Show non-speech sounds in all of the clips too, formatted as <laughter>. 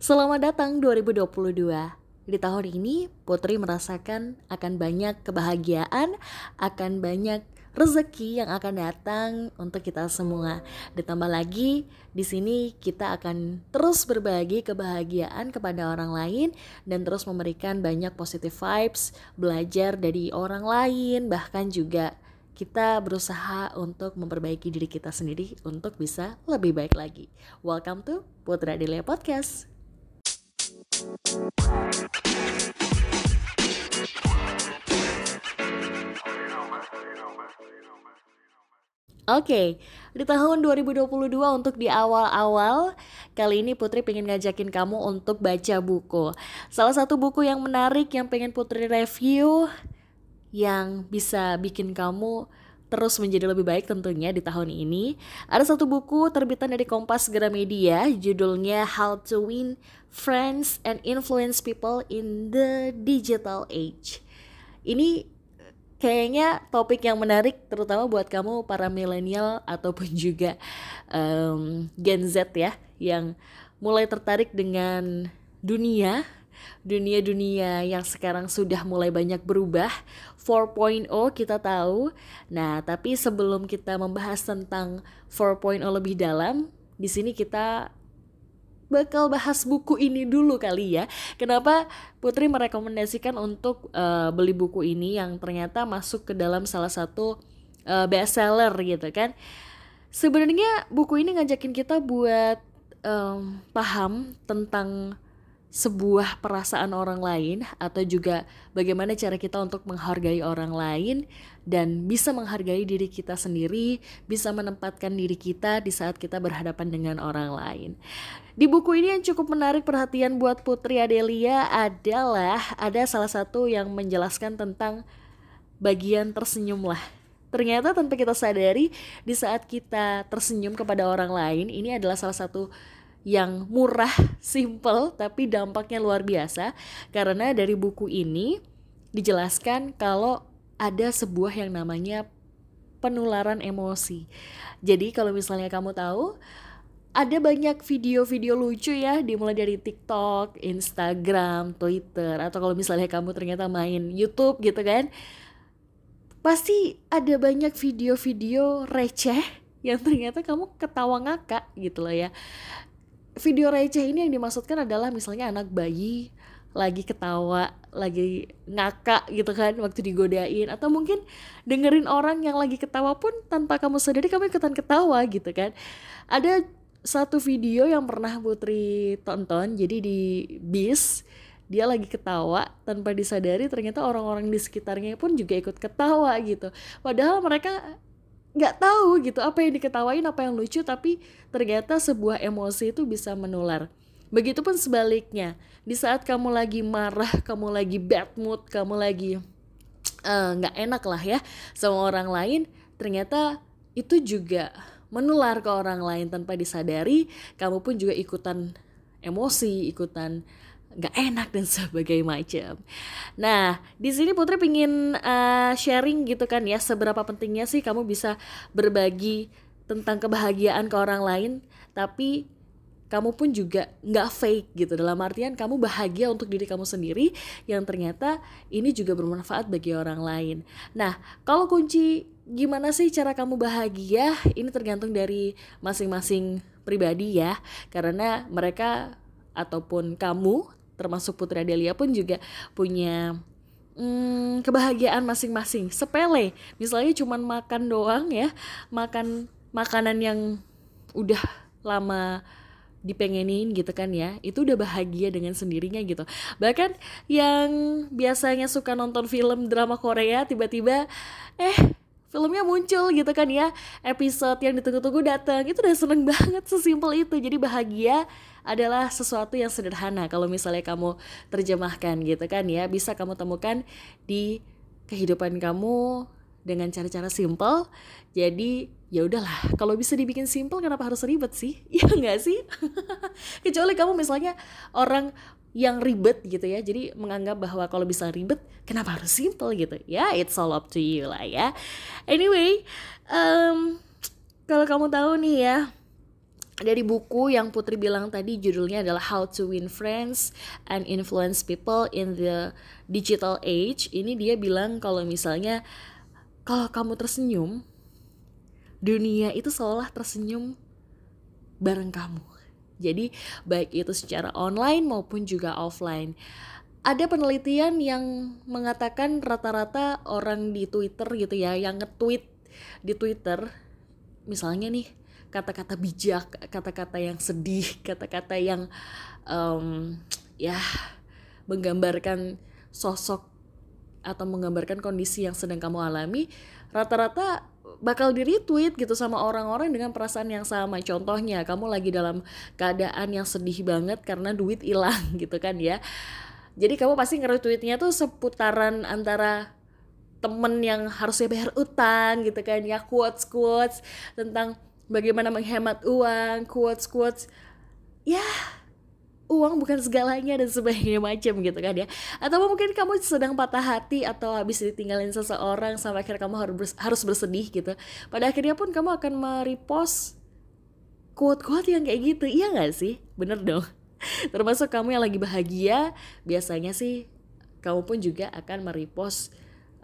Selamat datang 2022. Di tahun ini, Putri merasakan akan banyak kebahagiaan, akan banyak rezeki yang akan datang untuk kita semua. Ditambah lagi, di sini kita akan terus berbagi kebahagiaan kepada orang lain dan terus memberikan banyak positive vibes, belajar dari orang lain, bahkan juga kita berusaha untuk memperbaiki diri kita sendiri untuk bisa lebih baik lagi. Welcome to Putra Delia Podcast. Oke, okay, di tahun 2022 untuk di awal-awal Kali ini Putri pengen ngajakin kamu untuk baca buku. Salah satu buku yang menarik yang pengen Putri review Yang bisa bikin kamu terus menjadi lebih baik tentunya di tahun ini. Ada satu buku terbitan dari Kompas Gramedia, judulnya How to Win Friends and Influence People in the Digital Age. Ini kayaknya topik yang menarik terutama buat kamu para milenial ataupun juga um, Gen Z ya yang mulai tertarik dengan dunia dunia-dunia yang sekarang sudah mulai banyak berubah 4.0 kita tahu nah tapi sebelum kita membahas tentang 4.0 lebih dalam di sini kita bakal bahas buku ini dulu kali ya. Kenapa Putri merekomendasikan untuk uh, beli buku ini yang ternyata masuk ke dalam salah satu uh, bestseller gitu kan. Sebenarnya buku ini ngajakin kita buat um, paham tentang sebuah perasaan orang lain atau juga bagaimana cara kita untuk menghargai orang lain dan bisa menghargai diri kita sendiri, bisa menempatkan diri kita di saat kita berhadapan dengan orang lain. Di buku ini yang cukup menarik perhatian buat Putri Adelia adalah ada salah satu yang menjelaskan tentang bagian tersenyum lah. Ternyata tanpa kita sadari di saat kita tersenyum kepada orang lain ini adalah salah satu yang murah, simple, tapi dampaknya luar biasa karena dari buku ini dijelaskan kalau ada sebuah yang namanya penularan emosi. Jadi kalau misalnya kamu tahu ada banyak video-video lucu ya dimulai dari TikTok, Instagram, Twitter atau kalau misalnya kamu ternyata main YouTube gitu kan. Pasti ada banyak video-video receh yang ternyata kamu ketawa ngakak gitu loh ya video receh ini yang dimaksudkan adalah misalnya anak bayi lagi ketawa, lagi ngakak gitu kan waktu digodain atau mungkin dengerin orang yang lagi ketawa pun tanpa kamu sadari kamu ikutan ketawa gitu kan. Ada satu video yang pernah Putri tonton jadi di bis dia lagi ketawa tanpa disadari ternyata orang-orang di sekitarnya pun juga ikut ketawa gitu. Padahal mereka nggak tahu gitu apa yang diketawain apa yang lucu tapi ternyata sebuah emosi itu bisa menular. Begitupun sebaliknya di saat kamu lagi marah kamu lagi bad mood kamu lagi eh, nggak uh, enak lah ya sama orang lain ternyata itu juga menular ke orang lain tanpa disadari kamu pun juga ikutan emosi ikutan nggak enak dan sebagainya macam. Nah, di sini Putri pingin uh, sharing gitu kan ya, seberapa pentingnya sih kamu bisa berbagi tentang kebahagiaan ke orang lain, tapi kamu pun juga nggak fake gitu dalam artian kamu bahagia untuk diri kamu sendiri yang ternyata ini juga bermanfaat bagi orang lain. Nah, kalau kunci gimana sih cara kamu bahagia ini tergantung dari masing-masing pribadi ya, karena mereka ataupun kamu termasuk Putri Adelia pun juga punya hmm, kebahagiaan masing-masing. Sepele misalnya cuma makan doang ya makan makanan yang udah lama dipengenin gitu kan ya itu udah bahagia dengan sendirinya gitu. Bahkan yang biasanya suka nonton film drama Korea tiba-tiba eh filmnya muncul gitu kan ya. Episode yang ditunggu-tunggu datang. Itu udah seneng banget sesimpel itu. Jadi bahagia adalah sesuatu yang sederhana kalau misalnya kamu terjemahkan gitu kan ya. Bisa kamu temukan di kehidupan kamu dengan cara-cara simple. Jadi ya udahlah. Kalau bisa dibikin simple kenapa harus ribet sih? <laughs> Ya enggak sih? <laughs> Kecuali kamu misalnya orang yang ribet gitu ya jadi menganggap bahwa kalau bisa ribet kenapa harus simple gitu ya it's all up to you lah ya anyway um, kalau kamu tahu nih ya dari buku yang Putri bilang tadi judulnya adalah How to Win Friends and Influence People in the Digital Age. Ini dia bilang kalau misalnya kalau kamu tersenyum, dunia itu seolah tersenyum bareng kamu. Jadi baik itu secara online maupun juga offline. Ada penelitian yang mengatakan rata-rata orang di Twitter gitu ya yang nge-tweet di Twitter misalnya nih kata-kata bijak, kata-kata yang sedih, kata-kata yang um, ya menggambarkan sosok atau menggambarkan kondisi yang sedang kamu alami, rata-rata bakal di retweet gitu sama orang-orang dengan perasaan yang sama. Contohnya, kamu lagi dalam keadaan yang sedih banget karena duit hilang <laughs> gitu kan ya. Jadi kamu pasti nge-retweetnya tuh seputaran antara temen yang harusnya bayar utang gitu kan ya quotes quotes tentang bagaimana menghemat uang quotes quotes ya uang bukan segalanya dan sebagainya macam gitu kan ya. Atau mungkin kamu sedang patah hati atau habis ditinggalin seseorang sampai akhirnya kamu harus bersedih gitu. Pada akhirnya pun kamu akan merepost quote-quote yang kayak gitu. Iya gak sih? Bener dong. <laughs> Termasuk kamu yang lagi bahagia biasanya sih kamu pun juga akan merepost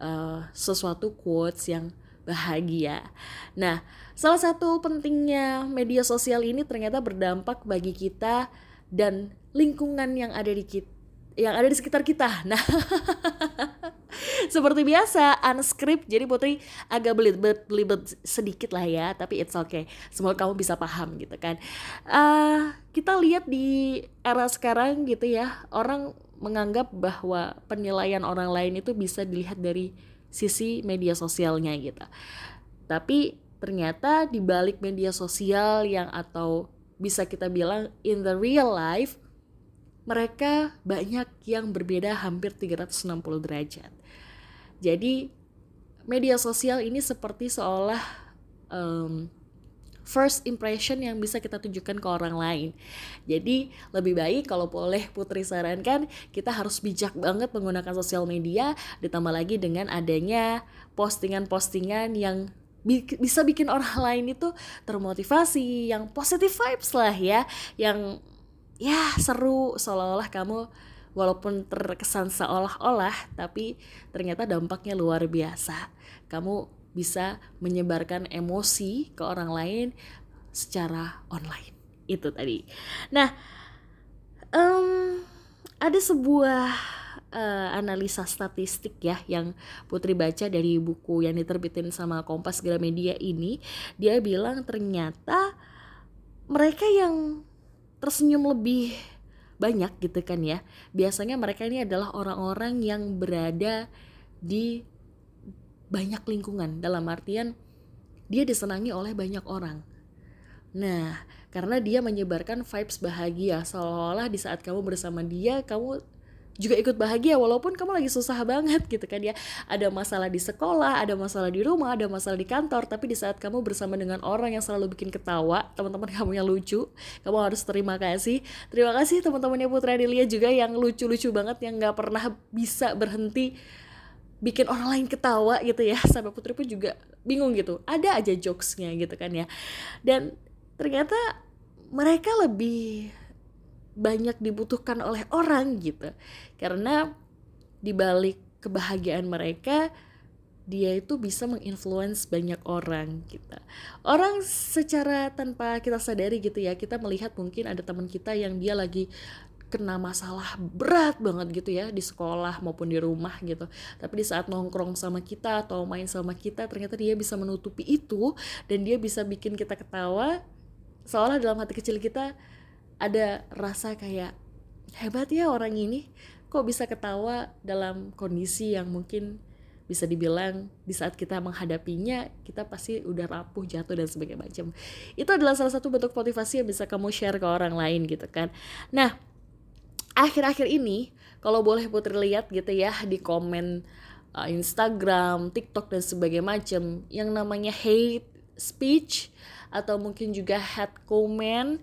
uh, sesuatu quotes yang bahagia. Nah, salah satu pentingnya media sosial ini ternyata berdampak bagi kita dan lingkungan yang ada di kita yang ada di sekitar kita. <laughs> Nah, seperti biasa unscript jadi Putri agak belibet-belibet sedikit lah ya, tapi it's okay. Semoga kamu bisa paham gitu kan. Uh, kita lihat di era sekarang gitu ya, orang menganggap bahwa penilaian orang lain itu bisa dilihat dari sisi media sosialnya gitu. Tapi ternyata di balik media sosial yang atau bisa kita bilang in the real life mereka banyak yang berbeda hampir 360 derajat. Jadi media sosial ini seperti seolah um, first impression yang bisa kita tunjukkan ke orang lain. Jadi lebih baik kalau boleh Putri sarankan kita harus bijak banget menggunakan sosial media ditambah lagi dengan adanya postingan-postingan yang bisa bikin orang <laughs> lain itu termotivasi, yang positive vibes lah ya, yang ya seru seolah-olah kamu walaupun terkesan seolah-olah tapi ternyata dampaknya luar biasa. Kamu bisa menyebarkan emosi ke orang lain secara online. Itu tadi. Nah, um, ada sebuah uh, analisa statistik ya yang Putri baca dari buku yang diterbitin sama Kompas Gramedia ini dia bilang ternyata mereka yang tersenyum lebih banyak gitu kan ya. Biasanya mereka ini adalah orang-orang yang berada di banyak lingkungan. Dalam artian dia disenangi oleh banyak orang. Nah karena dia menyebarkan vibes bahagia seolah-olah di saat kamu bersama dia kamu juga ikut bahagia walaupun kamu lagi susah banget gitu kan ya. Ada masalah di sekolah ada masalah di rumah ada masalah di kantor tapi di saat kamu bersama dengan orang yang selalu bikin ketawa teman-teman kamu yang lucu kamu harus terima kasih. Terima kasih teman-temannya Putra Delia juga yang lucu-lucu banget yang nggak pernah bisa berhenti bikin orang lain ketawa gitu ya. Sampai Putri pun juga bingung gitu. Ada aja jokesnya gitu kan ya. Dan ternyata mereka lebih banyak dibutuhkan oleh orang gitu. Karena dibalik kebahagiaan mereka dia itu bisa menginfluence banyak orang gitu. Orang secara tanpa kita sadari gitu ya kita melihat mungkin ada teman kita yang dia lagi kena masalah berat banget gitu ya di sekolah maupun di rumah gitu. Tapi di saat nongkrong sama kita atau main sama kita ternyata dia bisa menutupi itu dan dia bisa bikin kita ketawa. Seolah dalam hati kecil kita ada rasa kayak hebat ya orang ini. Kok bisa ketawa dalam kondisi yang mungkin bisa dibilang di saat kita menghadapinya kita pasti udah rapuh jatuh dan sebagainya macam. Itu adalah salah satu bentuk motivasi yang bisa kamu share ke orang lain gitu kan. Nah akhir-akhir ini kalau boleh putri lihat gitu ya di komen uh, Instagram, TikTok dan sebagainya macam yang namanya hate speech atau mungkin juga hate comment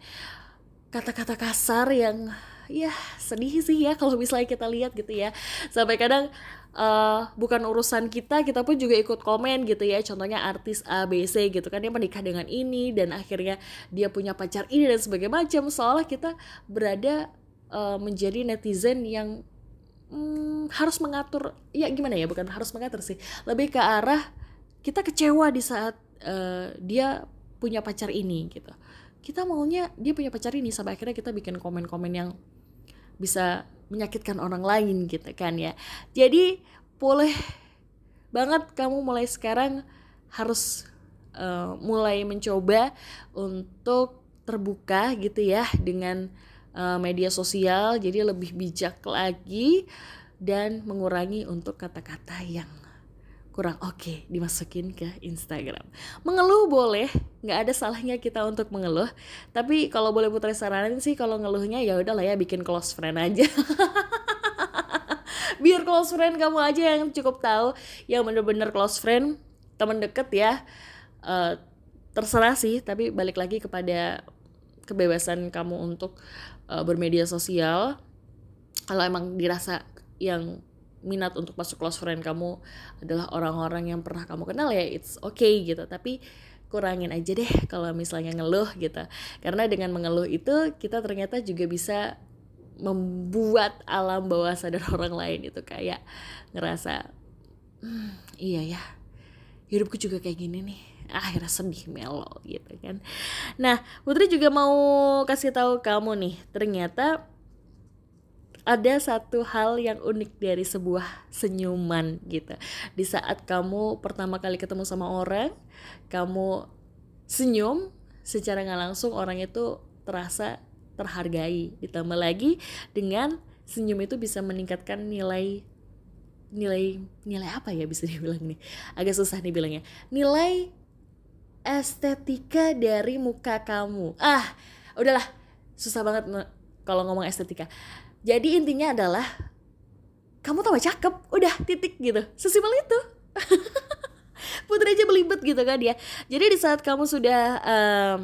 kata-kata kasar yang ya sedih sih ya kalau misalnya kita lihat gitu ya. Sampai kadang uh, bukan urusan kita kita pun juga ikut komen gitu ya. Contohnya artis A B C gitu kan dia menikah dengan ini dan akhirnya dia punya pacar ini dan sebagainya macam. Seolah kita berada uh, menjadi netizen yang hmm, harus mengatur ya gimana ya bukan harus mengatur sih. Lebih ke arah kita kecewa di saat uh, dia punya pacar ini gitu kita maunya dia punya pacar ini sampai akhirnya kita bikin komen-komen yang bisa menyakitkan orang lain gitu kan ya jadi boleh banget kamu mulai sekarang harus uh, mulai mencoba untuk terbuka gitu ya dengan uh, media sosial jadi lebih bijak lagi dan mengurangi untuk kata-kata yang kurang oke okay, dimasukin ke Instagram. Mengeluh boleh, nggak ada salahnya kita untuk mengeluh. Tapi kalau boleh putar saranin sih kalau ngeluhnya ya udahlah ya bikin close friend aja. <laughs> Biar close friend kamu aja yang cukup tahu, yang bener-bener close friend, teman deket ya. Uh, terserah sih, tapi balik lagi kepada kebebasan kamu untuk uh, bermedia sosial. Kalau emang dirasa yang minat untuk masuk close friend kamu adalah orang-orang yang pernah kamu kenal ya it's okay gitu tapi kurangin aja deh kalau misalnya ngeluh gitu. Karena dengan mengeluh itu kita ternyata juga bisa membuat alam bawah sadar <laughs> orang lain itu kayak ngerasa hmm, iya ya hidupku juga kayak gini nih. Akhirnya sedih melo gitu kan. Nah Putri juga mau kasih tahu kamu nih ternyata ada satu hal yang unik dari sebuah senyuman gitu. Di saat kamu pertama kali ketemu sama orang, kamu senyum, secara nggak langsung orang itu terasa terhargai. Ditambah lagi dengan senyum itu bisa meningkatkan nilai nilai nilai apa ya bisa dibilang nih agak susah nih bilangnya nilai estetika dari muka kamu ah udahlah susah banget kalau ngomong estetika jadi intinya adalah kamu tambah cakep, udah titik gitu. Sesimpel itu. <laughs> Putri aja belibet gitu kan ya. Jadi di saat kamu sudah um,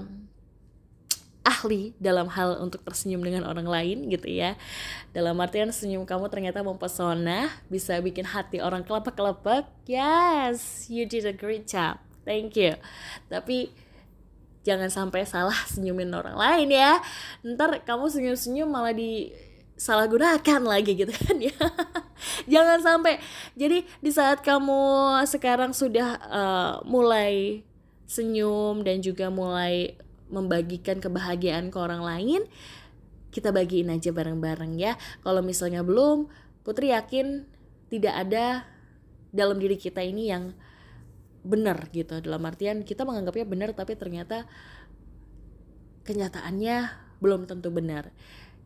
ahli dalam hal untuk tersenyum dengan orang lain gitu ya. Dalam artian senyum kamu ternyata mempesona, bisa bikin hati orang kelepek-kelepek. Yes, you did a great job. Thank you. Tapi jangan sampai salah senyumin orang lain ya. Ntar kamu senyum-senyum malah di salah gunakan lagi gitu kan ya. <laughs> Jangan sampai. Jadi di saat kamu sekarang sudah uh, mulai senyum dan juga mulai membagikan kebahagiaan ke orang lain kita bagiin aja bareng-bareng ya. Kalau misalnya belum Putri yakin tidak ada dalam diri kita ini yang benar gitu. Dalam artian kita menganggapnya benar tapi ternyata kenyataannya belum tentu benar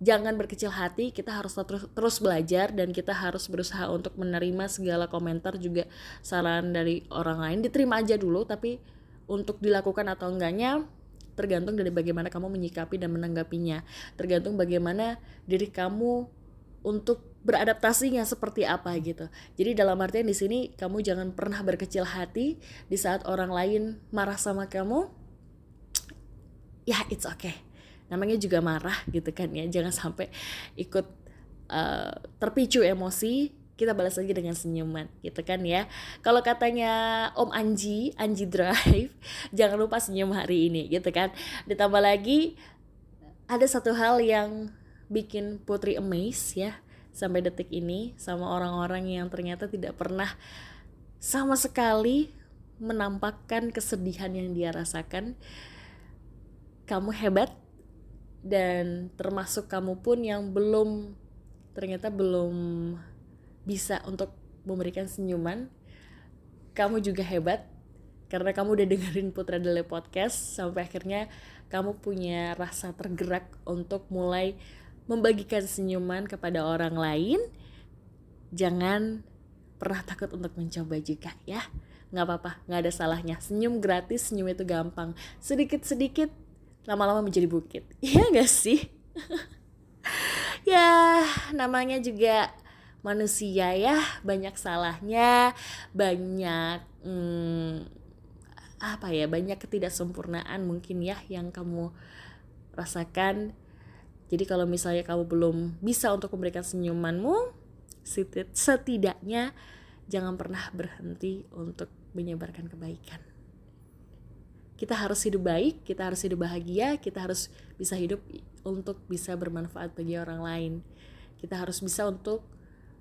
jangan berkecil hati kita harus terus terus belajar dan kita harus berusaha untuk menerima segala komentar juga saran dari orang lain diterima aja dulu tapi untuk dilakukan atau enggaknya tergantung dari bagaimana kamu menyikapi dan menanggapinya tergantung bagaimana diri kamu untuk beradaptasinya seperti apa gitu. Jadi dalam artian di sini kamu jangan pernah berkecil hati di saat orang lain marah sama kamu. Ya, it's okay namanya juga marah gitu kan ya. Jangan sampai ikut uh, terpicu emosi kita balas lagi dengan senyuman gitu kan ya. Kalau katanya Om Anji Anji Drive <laughs> jangan lupa senyum hari ini gitu kan. Ditambah lagi ada satu hal yang bikin Putri amazed ya sampai detik ini sama orang-orang yang ternyata tidak pernah sama sekali menampakkan kesedihan yang dia rasakan. Kamu hebat dan termasuk kamu pun yang belum ternyata belum bisa untuk memberikan senyuman. Kamu juga hebat karena kamu udah dengerin Putra Dele Podcast sampai akhirnya kamu punya rasa tergerak untuk mulai membagikan senyuman kepada orang lain. Jangan pernah takut untuk mencoba juga ya. Nggak apa-apa nggak ada salahnya. Senyum gratis senyum itu gampang. Sedikit-sedikit lama-lama menjadi bukit. <laughs> Iya gak sih? <laughs> Ya namanya juga manusia ya. Banyak salahnya banyak hmm, apa ya banyak ketidaksempurnaan mungkin ya yang kamu rasakan. Jadi kalau misalnya kamu belum bisa untuk memberikan senyumanmu, setidaknya jangan pernah berhenti untuk menyebarkan kebaikan. Kita harus hidup baik, kita harus hidup bahagia, kita harus bisa hidup untuk bisa bermanfaat bagi orang lain. Kita harus bisa untuk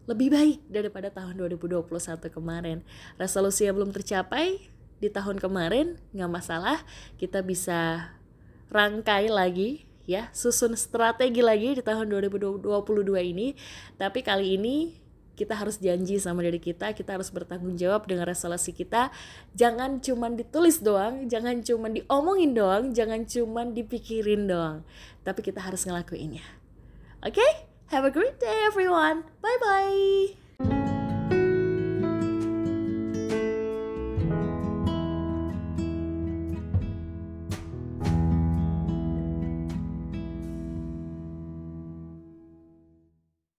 lebih baik daripada tahun 2021 kemarin. Resolusi yang belum tercapai di tahun kemarin nggak masalah, kita bisa rangkai lagi ya, susun strategi lagi di tahun 2022 ini. Tapi kali ini kita harus janji sama diri kita, kita harus bertanggung jawab dengan resolusi kita. Jangan cuman ditulis doang, jangan cuman diomongin doang, jangan cuman dipikirin doang. Tapi kita harus ngelakuinnya. Oke? Okay? Have a great day everyone. Bye bye.